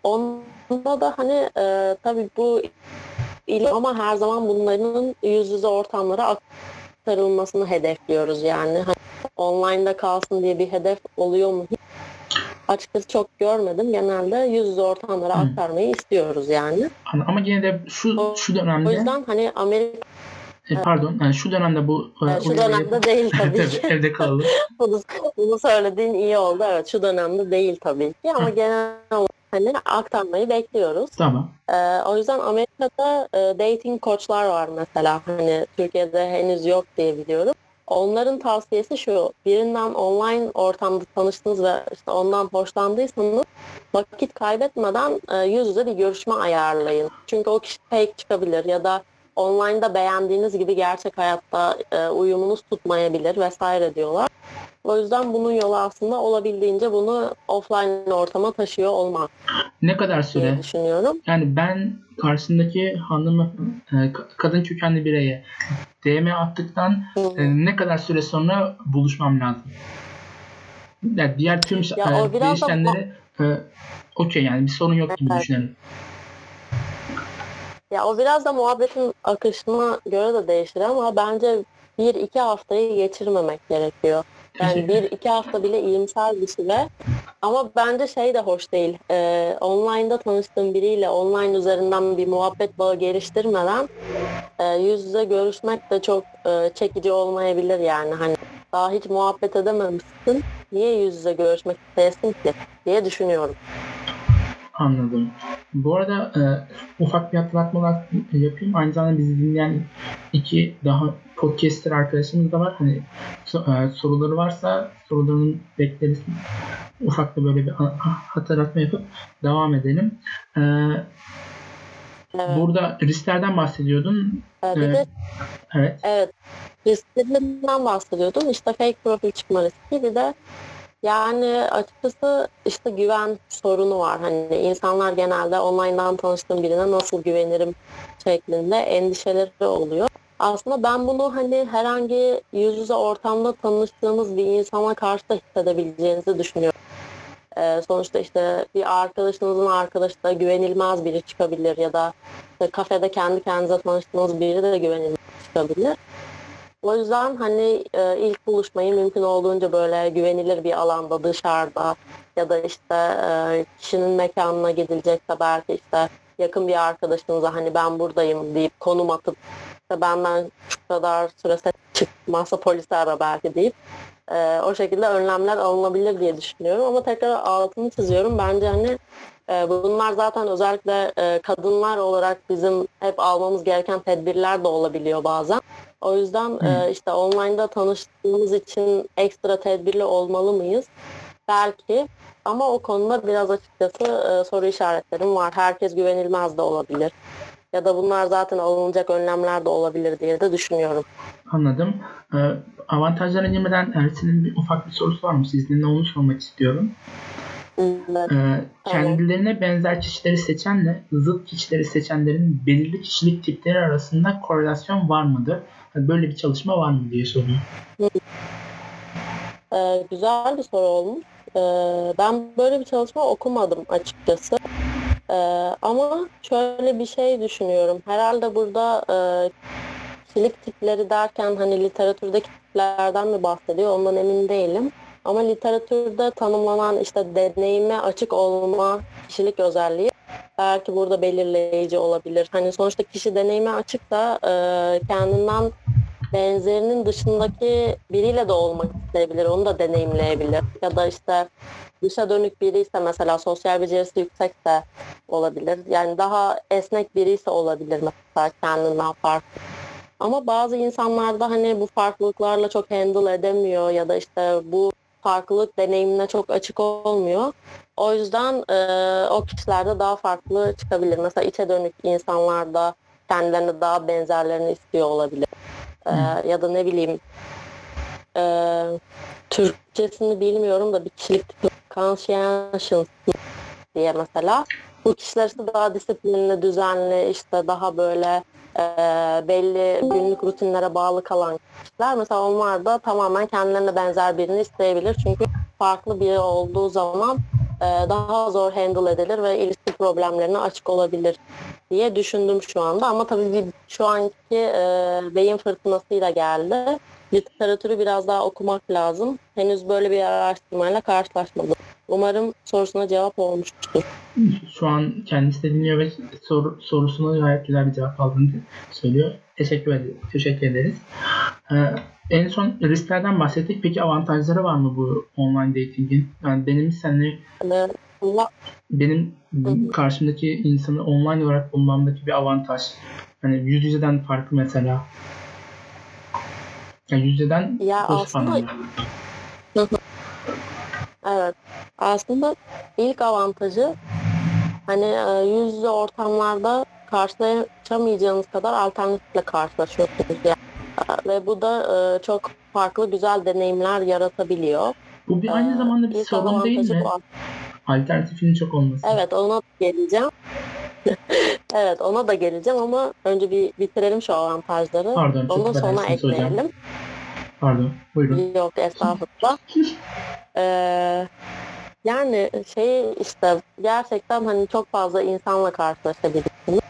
Onda da hani e, tabii bu ama her zaman bunların yüz yüze ortamlara aktarılmasını hedefliyoruz yani. Hani online'da kalsın diye bir hedef oluyor mu? Açıkçası çok görmedim. Genelde yüz yüze ortamlara hmm. aktarmayı istiyoruz yani. Ama yine de şu şu dönemde O yüzden hani Amerika e, pardon, yani şu dönemde bu yani şu dönemde değil tabii ki. Evde kaldı. bunu, bunu söylediğin iyi oldu. Evet, şu dönemde değil tabii ki ama genel hani aktarmayı bekliyoruz. Tamam. Ee, o yüzden Amerika'da e, dating koçlar var mesela. Hani Türkiye'de henüz yok diye biliyorum. Onların tavsiyesi şu. Birinden online ortamda tanıştınız ve işte ondan hoşlandıysanız vakit kaybetmeden e, yüz yüze bir görüşme ayarlayın. Çünkü o kişi fake çıkabilir ya da online'da beğendiğiniz gibi gerçek hayatta e, uyumunuz tutmayabilir vesaire diyorlar. O yüzden bunun yolu aslında olabildiğince bunu offline ortama taşıyor olmak. Ne kadar süre? düşünüyorum. Yani ben karşısındaki hanım e, kadın kökenli bireye DM attıktan e, ne kadar süre sonra buluşmam lazım? Yani diğer tüm ya, e, değişkenleri da... e, okey yani bir sorun yok gibi evet. düşünelim. Ya o biraz da muhabbetin akışına göre de değişir ama bence bir iki haftayı geçirmemek gerekiyor. Yani bir iki hafta bile iyimser bir süre. Ama bence şey de hoş değil. Ee, online'da tanıştığım biriyle online üzerinden bir muhabbet bağı geliştirmeden e, yüz yüze görüşmek de çok e, çekici olmayabilir yani. Hani daha hiç muhabbet edememişsin. Niye yüz yüze görüşmek isteyesin ki diye düşünüyorum. Anladım. Bu arada e, ufak bir hatırlatma yapayım. Aynı zamanda bizi dinleyen iki daha podcaster arkadaşımız da var. Hani e, soruları varsa sorularını bekleriz. Ufak da böyle bir hatırlatma yapıp devam edelim. E, evet. Burada risklerden bahsediyordun. Ee, bir de, evet. Evet. Risklerinden bahsediyordum. İşte fake profil çıkma riski bir de yani açıkçası işte güven sorunu var. Hani insanlar genelde online'dan tanıştığım birine nasıl güvenirim şeklinde endişeleri oluyor. Aslında ben bunu hani herhangi yüz yüze ortamda tanıştığınız bir insana karşı da hissedebileceğinizi düşünüyorum. Ee, sonuçta işte bir arkadaşınızın arkadaşı da güvenilmez biri çıkabilir ya da işte kafede kendi kendinize tanıştığınız biri de güvenilmez çıkabilir. O yüzden hani e, ilk buluşmayı mümkün olduğunca böyle güvenilir bir alanda dışarıda ya da işte e, kişinin mekanına gidilecekse belki işte yakın bir arkadaşınıza hani ben buradayım deyip konum atıp işte benden şu kadar sürese çıkmazsa polisi ara belki deyip e, o şekilde önlemler alınabilir diye düşünüyorum. Ama tekrar altını çiziyorum. Bence hani e, bunlar zaten özellikle e, kadınlar olarak bizim hep almamız gereken tedbirler de olabiliyor bazen. O yüzden e, işte online'da tanıştığımız için ekstra tedbirli olmalı mıyız? Belki ama o konuda biraz açıkçası e, soru işaretlerim var. Herkes güvenilmez de olabilir. Ya da bunlar zaten alınacak önlemler de olabilir diye de düşünüyorum. Anladım. Ee, avantajlara girmeden Ersin'in bir ufak bir sorusu var mı? Sizden onu sormak istiyorum. Evet. Ee, kendilerine benzer kişileri seçenle zıt kişileri seçenlerin belirli kişilik tipleri arasında korelasyon var mıdır? Hani böyle bir çalışma var mı diye soruyor. Ee, güzel bir soru olmuş. Ee, ben böyle bir çalışma okumadım açıkçası. Ee, ama şöyle bir şey düşünüyorum. Herhalde burada e, kişilik tipleri derken hani literatürdeki tiplerden mi bahsediyor ondan emin değilim. Ama literatürde tanımlanan işte deneyime açık olma kişilik özelliği belki burada belirleyici olabilir. Hani sonuçta kişi deneyime açık da e, kendinden benzerinin dışındaki biriyle de olmak isteyebilir. Onu da deneyimleyebilir. Ya da işte dışa dönük biri ise mesela sosyal becerisi yüksek de olabilir. Yani daha esnek biri ise olabilir mesela kendinden farklı. Ama bazı insanlar da hani bu farklılıklarla çok handle edemiyor ya da işte bu farklılık deneyimine çok açık olmuyor. O yüzden e, o kişilerde daha farklı çıkabilir. Mesela içe dönük insanlar da kendilerine daha benzerlerini istiyor olabilir. E, ya da ne bileyim e, Türkçesini bilmiyorum da bir kişilik conscientious diye mesela. Bu kişiler işte daha disiplinli, düzenli, işte daha böyle e, belli günlük rutinlere bağlı kalan kişiler. Mesela onlar da tamamen kendilerine benzer birini isteyebilir. Çünkü farklı biri olduğu zaman e, daha zor handle edilir ve ilişki problemlerine açık olabilir diye düşündüm şu anda. Ama tabii şu anki e, beyin fırtınasıyla geldi. Literatürü biraz daha okumak lazım. Henüz böyle bir araştırmayla karşılaşmadım. Umarım sorusuna cevap olmuştur. Şu an kendisi de dinliyor ve sor, sorusuna gayet güzel bir cevap aldığını söylüyor. Teşekkür ederiz. Teşekkür ederiz. Ee, en son risklerden bahsettik. Peki avantajları var mı bu online dating'in? Yani benim seninle Evet. benim karşımdaki insanı online olarak bulmamdaki bir avantaj. Hani yüz yüzeden farklı mesela. Yani yüz yüzeden Ya aslında-. Evet. Aslında ilk avantajı hani e, yüz yüze ortamlarda karşılaşamayacağınız kadar alternatifle karşılaşıyorsunuz. Yani. E, Ve bu da e, çok farklı güzel deneyimler yaratabiliyor. Bu bir aynı zamanda bir sorun değil mi? bu. Alternatifinin çok olması. Evet ona geleceğim. evet ona da geleceğim ama önce bir bitirelim şu avantajları. Pardon affedersiniz hocam. ekleyelim. Pardon buyurun. Yok estağfurullah. Ee, yani şey işte gerçekten hani çok fazla insanla karşılaşabilirsiniz.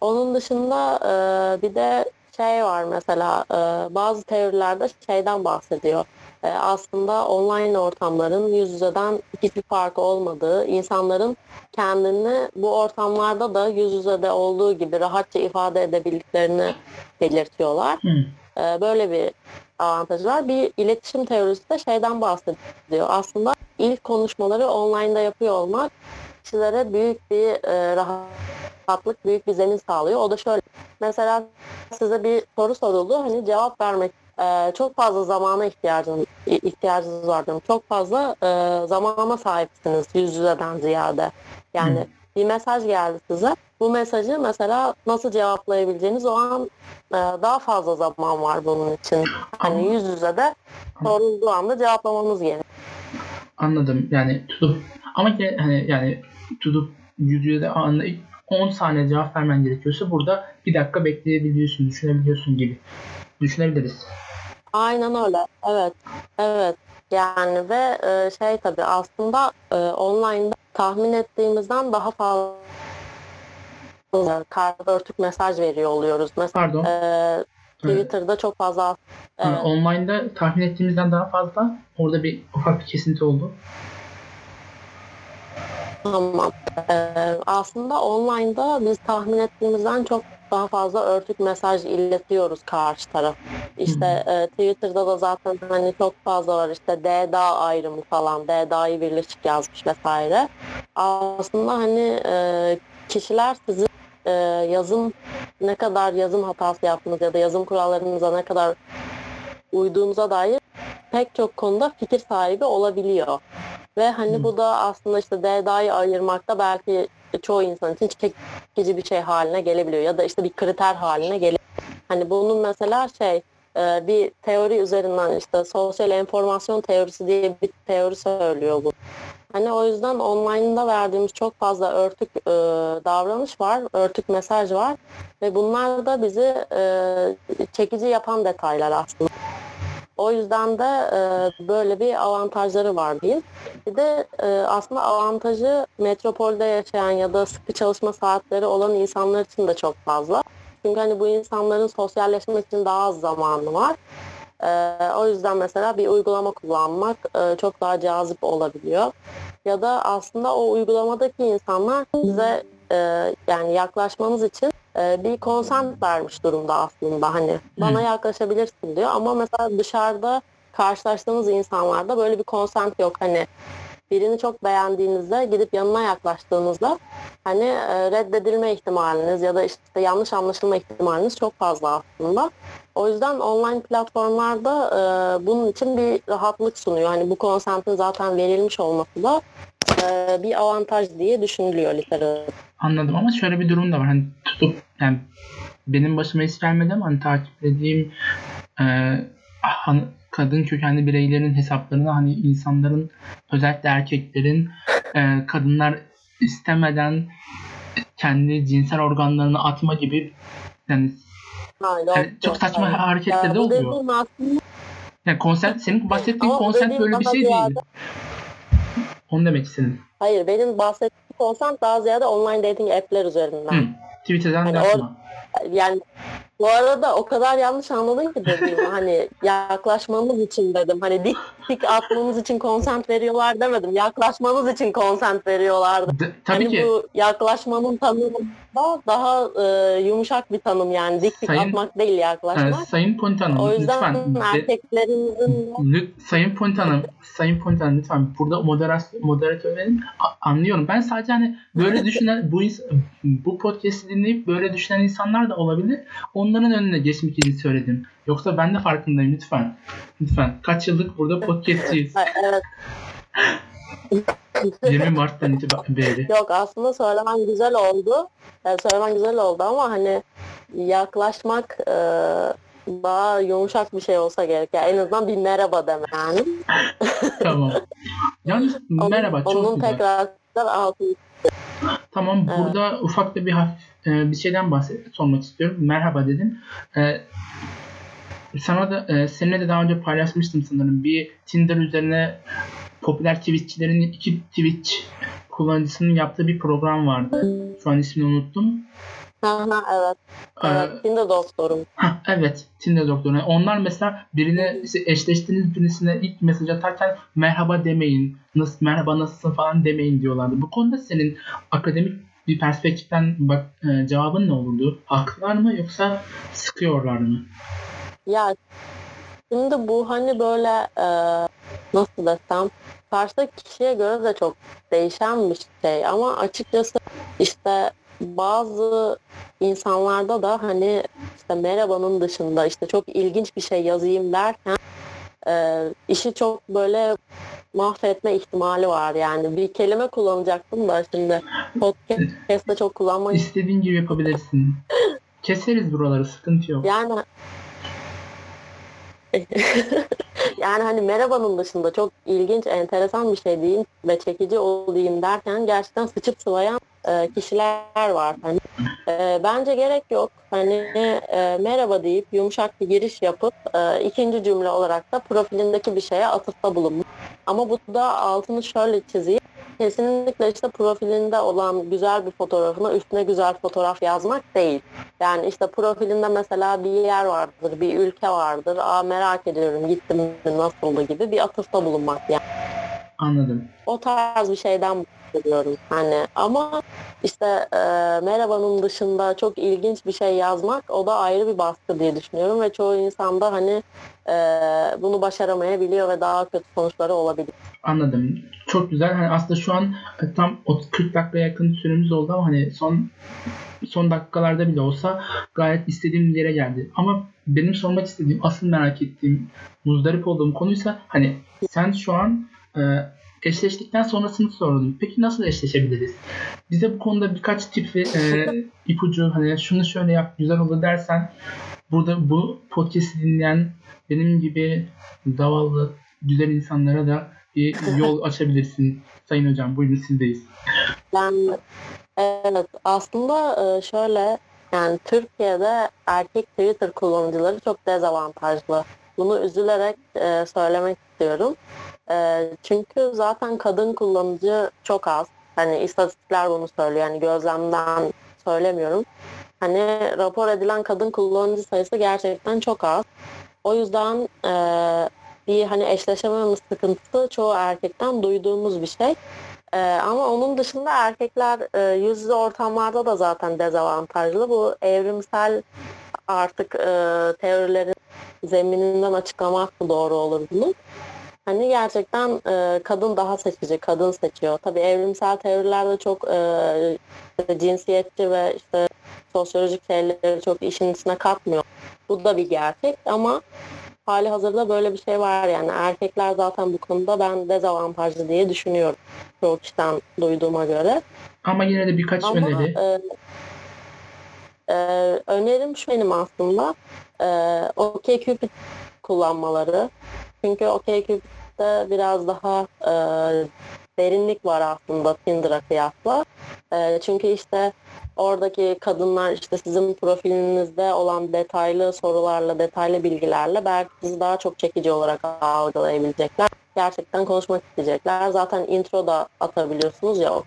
Onun dışında e, bir de şey var mesela e, bazı teorilerde şeyden bahsediyor. E, aslında online ortamların yüz yüzeden hiçbir farkı olmadığı, insanların kendini bu ortamlarda da yüz yüzede olduğu gibi rahatça ifade edebildiklerini belirtiyorlar. Ee, böyle bir avantajı var. Bir iletişim teorisi de şeyden bahsediyor. Aslında ilk konuşmaları online'da yapıyor olmak kişilere büyük bir e, rahatlık, büyük bir zemin sağlıyor. O da şöyle. Mesela size bir soru soruldu. Hani cevap vermek e, çok fazla zamana ihtiyacınız, ihtiyacınız var diyorum. Çok fazla e, zamana sahipsiniz yüz yüzeden ziyade. Yani Hı. bir mesaj geldi size. Bu mesajı mesela nasıl cevaplayabileceğiniz o an e, daha fazla zaman var bunun için. Hani yüz yüze de sorulduğu anda cevaplamanız gerekiyor. Anladım. Yani tutup ama ki hani yani tutup yüz yüze de anında ilk 10 saniye cevap vermen gerekiyorsa burada bir dakika bekleyebiliyorsun, düşünebiliyorsun gibi. Düşünebiliriz. Aynen öyle. Evet. Evet. Yani ve e, şey tabii aslında e, online'da tahmin ettiğimizden daha fazla karda örtük mesaj veriyor oluyoruz. Mesela Pardon. e, Twitter'da çok fazla evet, Online'da tahmin ettiğimizden daha fazla. Orada bir ufak bir kesinti oldu. Tamam. Ee, aslında online'da biz tahmin ettiğimizden çok daha fazla örtük mesaj iletiyoruz karşı taraf. İşte e, Twitter'da da zaten hani çok fazla var işte D-Dağ ayrımı falan, D-Dağ'yı birleşik yazmış vesaire. Aslında hani e, kişiler sizin e, yazım ne kadar yazım hatası yaptınız ya da yazım kurallarınıza ne kadar uyduğunuza dair pek çok konuda fikir sahibi olabiliyor. Ve hani bu da aslında işte DDA'yı ayırmakta belki çoğu insan için çekici bir şey haline gelebiliyor ya da işte bir kriter haline gelebiliyor. Hani bunun mesela şey e, bir teori üzerinden işte sosyal enformasyon teorisi diye bir teori söylüyor bu. Hani o yüzden online'da verdiğimiz çok fazla örtük e, davranış var, örtük mesaj var ve bunlar da bizi e, çekici yapan detaylar aslında. O yüzden de e, böyle bir avantajları var diyeyim. Bir de e, aslında avantajı metropolde yaşayan ya da sıkı çalışma saatleri olan insanlar için de çok fazla. Çünkü hani bu insanların sosyalleşmek için daha az zamanı var. E, o yüzden mesela bir uygulama kullanmak e, çok daha cazip olabiliyor. Ya da aslında o uygulamadaki insanlar size e, yani yaklaşmanız için e, bir konsent vermiş durumda aslında hani bana yaklaşabilirsin diyor. Ama mesela dışarıda karşılaştığınız insanlarda böyle bir konsent yok. Hani birini çok beğendiğinizde gidip yanına yaklaştığınızda hani e, reddedilme ihtimaliniz ya da işte yanlış anlaşılma ihtimaliniz çok fazla aslında. O yüzden online platformlarda e, bunun için bir rahatlık sunuyor. Hani bu konsentin zaten verilmiş olması da e, bir avantaj diye düşünülüyor literatür. Anladım ama şöyle bir durum da var. Hani tutup yani benim başıma hiç gelmedi ama hani takip ettiğim e, kadın kökenli bireylerin hesaplarına hani insanların özellikle erkeklerin e, kadınlar istemeden kendi cinsel organlarını atma gibi yani, yani çok saçma hayır. hareketler de oluyor. aslında Yani konsent senin bahsettiğin Ama dediğim böyle bir şey değil. ziyade- Onu demek istedim. Hayır benim bahsettiğim konsent daha ziyade online dating app'ler üzerinden. Hı. Twitter'dan Hani yapma. Yani bu arada o kadar yanlış anladın ki dediğimi hani yaklaşmamız için dedim. Hani dik dik atmamız için konsent veriyorlar demedim. Yaklaşmamız için konsent veriyorlardı. D- tabii hani ki bu yaklaşmanın tanımı da daha e, yumuşak bir tanım yani dik dik Sayın- atmak değil e, yaklaşmak. Sayın Point Hanım o yüzden lütfen erkeklerimizin Lüt, Sayın Point Hanım, Sayın Point Hanım lütfen burada moderasyon, moderatörlerin anlıyorum. Ben sadece hani böyle düşünen bu bu podcast'i dinleyip böyle düşünen insanlar da olabilir. Onların önüne geçmek için söyledim. Yoksa ben de farkındayım lütfen. Lütfen. Kaç yıllık burada podcast'ciyiz. Ha, evet 20 Mart'tan itibaren. Yok aslında söylemen güzel oldu. Yani söylemen güzel oldu ama hani yaklaşmak e, daha yumuşak bir şey olsa gerek. Yani en azından bir merhaba deme yani. tamam. Yalnız Onun, merhaba çok onun güzel. tekrar altını Tamam Evet. burada ufak da bir hafif e, bir şeyden bahset sormak istiyorum. Merhaba dedim. E, sana da e, seninle de daha önce paylaşmıştım sanırım. Bir Tinder üzerine popüler Twitch'çilerin iki Twitch kullanıcısının yaptığı bir program vardı. Şu an ismini unuttum. Ha, ha, evet. Evet. Tinder doktorum. Hah, evet Tinder doktoru. Onlar mesela birine işte eşleştiğiniz birisine ilk mesaj atarken merhaba demeyin. Nasıl merhaba nasılsın falan demeyin diyorlardı. Bu konuda senin akademik bir perspektiften bak e, cevabın ne olurdu? Haklılar mı yoksa sıkıyorlar mı? Ya şimdi bu hani böyle e, nasıl desem karşıdaki kişiye göre de çok değişen bir şey ama açıkçası işte bazı insanlarda da hani işte merhabanın dışında işte çok ilginç bir şey yazayım derken e, işi çok böyle mahvetme ihtimali var yani bir kelime kullanacaktım da şimdi podcast'te çok kullanmayı İstediğin gibi yapabilirsin. Keseriz buraları sıkıntı yok. Yani yani hani merhabanın dışında çok ilginç, enteresan bir şey diyeyim ve çekici olayım derken gerçekten sıçıp sıvayan e, kişiler var. Hani, e, bence gerek yok. Hani e, merhaba deyip yumuşak bir giriş yapıp e, ikinci cümle olarak da profilindeki bir şeye atıfta bulunmak. Ama bu da altını şöyle çizeyim. Kesinlikle işte profilinde olan güzel bir fotoğrafına üstüne güzel fotoğraf yazmak değil. Yani işte profilinde mesela bir yer vardır, bir ülke vardır. Aa merak ediyorum gittim nasıldı gibi bir atıfta bulunmak yani. Anladım. O tarz bir şeyden bahsediyorum. Hani ama işte e, merhabanın dışında çok ilginç bir şey yazmak o da ayrı bir baskı diye düşünüyorum ve çoğu insan da hani e, bunu başaramayabiliyor ve daha kötü sonuçları olabilir. Anladım. Çok güzel. Hani aslında şu an tam 40 dakikaya yakın süremiz oldu ama hani son son dakikalarda bile olsa gayet istediğim yere geldi. Ama benim sormak istediğim, asıl merak ettiğim, muzdarip olduğum konuysa hani sen şu an e, eşleştikten sonrasını sordum. Peki nasıl eşleşebiliriz? Bize bu konuda birkaç tip e, ipucu hani şunu şöyle yap güzel olur dersen burada bu podcast'i dinleyen benim gibi zavallı güzel insanlara da bir yol açabilirsin. Sayın hocam buyurun sizdeyiz. Ben evet aslında e, şöyle yani Türkiye'de erkek Twitter kullanıcıları çok dezavantajlı. Bunu üzülerek e, söylemek istiyorum. E, çünkü zaten kadın kullanıcı çok az. Hani istatistikler bunu söylüyor. Yani gözlemden söylemiyorum. Hani rapor edilen kadın kullanıcı sayısı gerçekten çok az. O yüzden e, bir hani eşleşememe sıkıntısı çoğu erkekten duyduğumuz bir şey. Ee, ama onun dışında erkekler e, yüz yüze ortamlarda da zaten dezavantajlı. Bu evrimsel artık e, teorilerin zemininden açıklamak mı doğru olur bunu? Hani gerçekten e, kadın daha seçici, kadın seçiyor. Tabii evrimsel teorilerde çok e, cinsiyetçi ve işte sosyolojik şeyleri çok işin içine katmıyor. Bu da bir gerçek ama hali hazırda böyle bir şey var yani. Erkekler zaten bu konuda ben dezavantajlı diye düşünüyorum. Çoğu kişiden duyduğuma göre. Ama yine de birkaç Ama, öneri. E, e, önerim şu benim aslında. E, OkCupid kullanmaları. Çünkü OkCupid'de biraz daha e, derinlik var aslında Tinder'a kıyasla. E, çünkü işte Oradaki kadınlar işte sizin profilinizde olan detaylı sorularla, detaylı bilgilerle belki sizi daha çok çekici olarak algılayabilecekler. Gerçekten konuşmak isteyecekler. Zaten intro da atabiliyorsunuz ya o.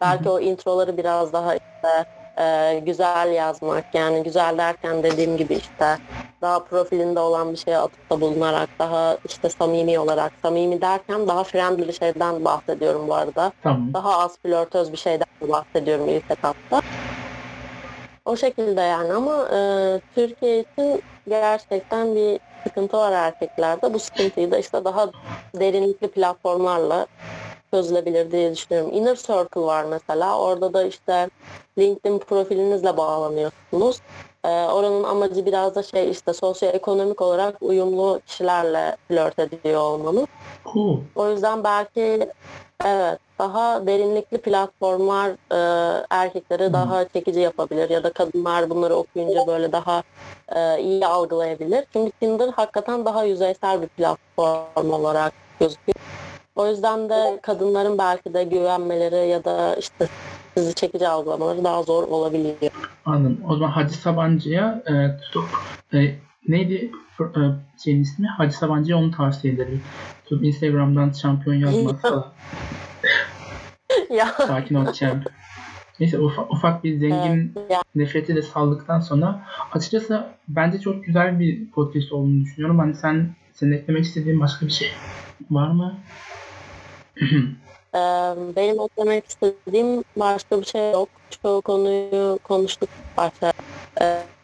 Belki o introları biraz daha işte e, güzel yazmak yani güzel derken dediğim gibi işte daha profilinde olan bir şeye atıfta bulunarak daha işte samimi olarak samimi derken daha friendly bir şeyden bahsediyorum bu arada. Tamam. Daha az flörtöz bir şeyden bahsediyorum ilk etapta. O şekilde yani ama e, Türkiye için gerçekten bir sıkıntı var erkeklerde. Bu sıkıntıyı da işte daha derinlikli platformlarla çözülebilir diye düşünüyorum. Inner Circle var mesela. Orada da işte LinkedIn profilinizle bağlanıyorsunuz. Ee, oranın amacı biraz da şey işte sosyoekonomik olarak uyumlu kişilerle flört ediyor olmanız. Cool. O yüzden belki evet daha derinlikli platformlar e, erkekleri hmm. daha çekici yapabilir ya da kadınlar bunları okuyunca böyle daha e, iyi algılayabilir. Çünkü Tinder hakikaten daha yüzeysel bir platform olarak gözüküyor. O yüzden de kadınların belki de güvenmeleri ya da işte sizi çekici algılamaları daha zor olabiliyor. Anladım. O zaman Hacı Sabancı'ya e, tutup e, neydi e, şeyin ismi? Hacı Sabancı'ya onu tavsiye ederim. Tutup Instagram'dan şampiyon yazması falan. ya. Sakin ol champ. Neyse ufak, ufak bir zengin evet, nefreti de saldıktan sonra açıkçası bence çok güzel bir podcast olduğunu düşünüyorum. Hani sen senin eklemek istediğin başka bir şey var mı? Benim eklemek istediğim başka bir şey yok. Çoğu konuyu konuştuk başta.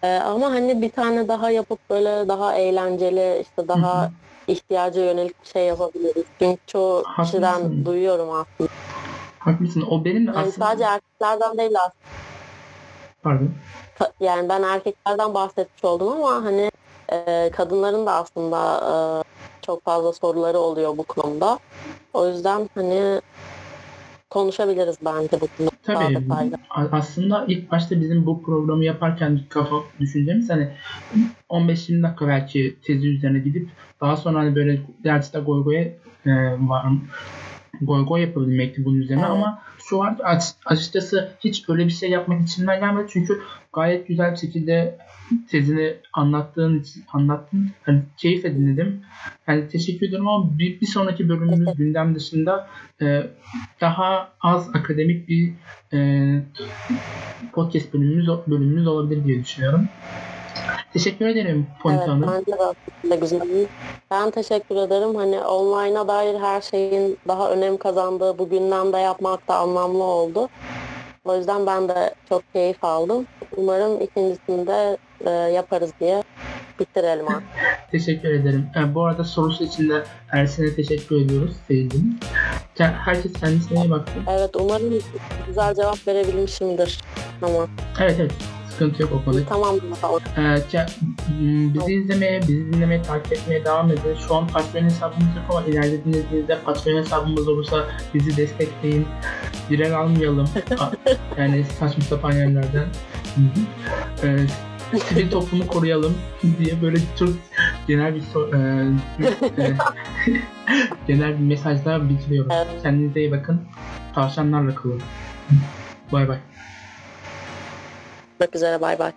Ama hani bir tane daha yapıp böyle daha eğlenceli işte daha ihtiyaca yönelik bir şey yapabiliriz. Çünkü çoğu Haklısın. kişiden duyuyorum aslında. Haklısın. O benim de yani aslında... Sadece erkeklerden değil aslında. Pardon. Yani ben erkeklerden bahsetmiş oldum ama hani kadınların da aslında çok fazla soruları oluyor bu konuda. O yüzden hani konuşabiliriz bence bu konuda. Tabii. Aslında ilk başta bizim bu programı yaparken kafa düşüncemiz hani 15-20 dakika belki tezi üzerine gidip daha sonra hani böyle derste goy goya e, var goy goy yapabilmekti bunun üzerine evet. ama şu an açıkçası hiç öyle bir şey yapmak içimden gelmedi çünkü gayet güzel bir şekilde tezini anlattığın için anlattın. Hani keyif edindim. Yani teşekkür ederim ama bir, bir sonraki bölümümüz gündem dışında e, daha az akademik bir e, podcast bölümümüz bölümümüz olabilir diye düşünüyorum. Teşekkür ederim Ponita Evet, Hanım. bence de güzel. Ben teşekkür ederim. Hani online'a dair her şeyin daha önem kazandığı bu gündemde yapmak da anlamlı oldu. O yüzden ben de çok keyif aldım. Umarım ikincisini de e, yaparız diye bitirelim artık. Teşekkür ederim. E, bu arada sorusu için de Ersin'e teşekkür ediyoruz. Ke- Herkes kendisine iyi baksın. Evet umarım güzel cevap verebilmişimdir. Tamam. Evet evet. Sıkıntı yok o konuda. Tamam. tamam. Ee, bizi izlemeye, bizi dinlemeye, takip etmeye devam edin. Şu an Patreon hesabımız yok ama ileride dinlediğinizde Patreon hesabımız olursa bizi destekleyin. Viral almayalım. Yani saçma sapan yerlerden. Ee, sivil toplumu koruyalım diye böyle çok genel bir so- e, e, genel bir mesajlar bitiriyorum. Kendinize iyi bakın. Tavşanlarla kalın. Bay bay. Görüşmek üzere. Bay bay.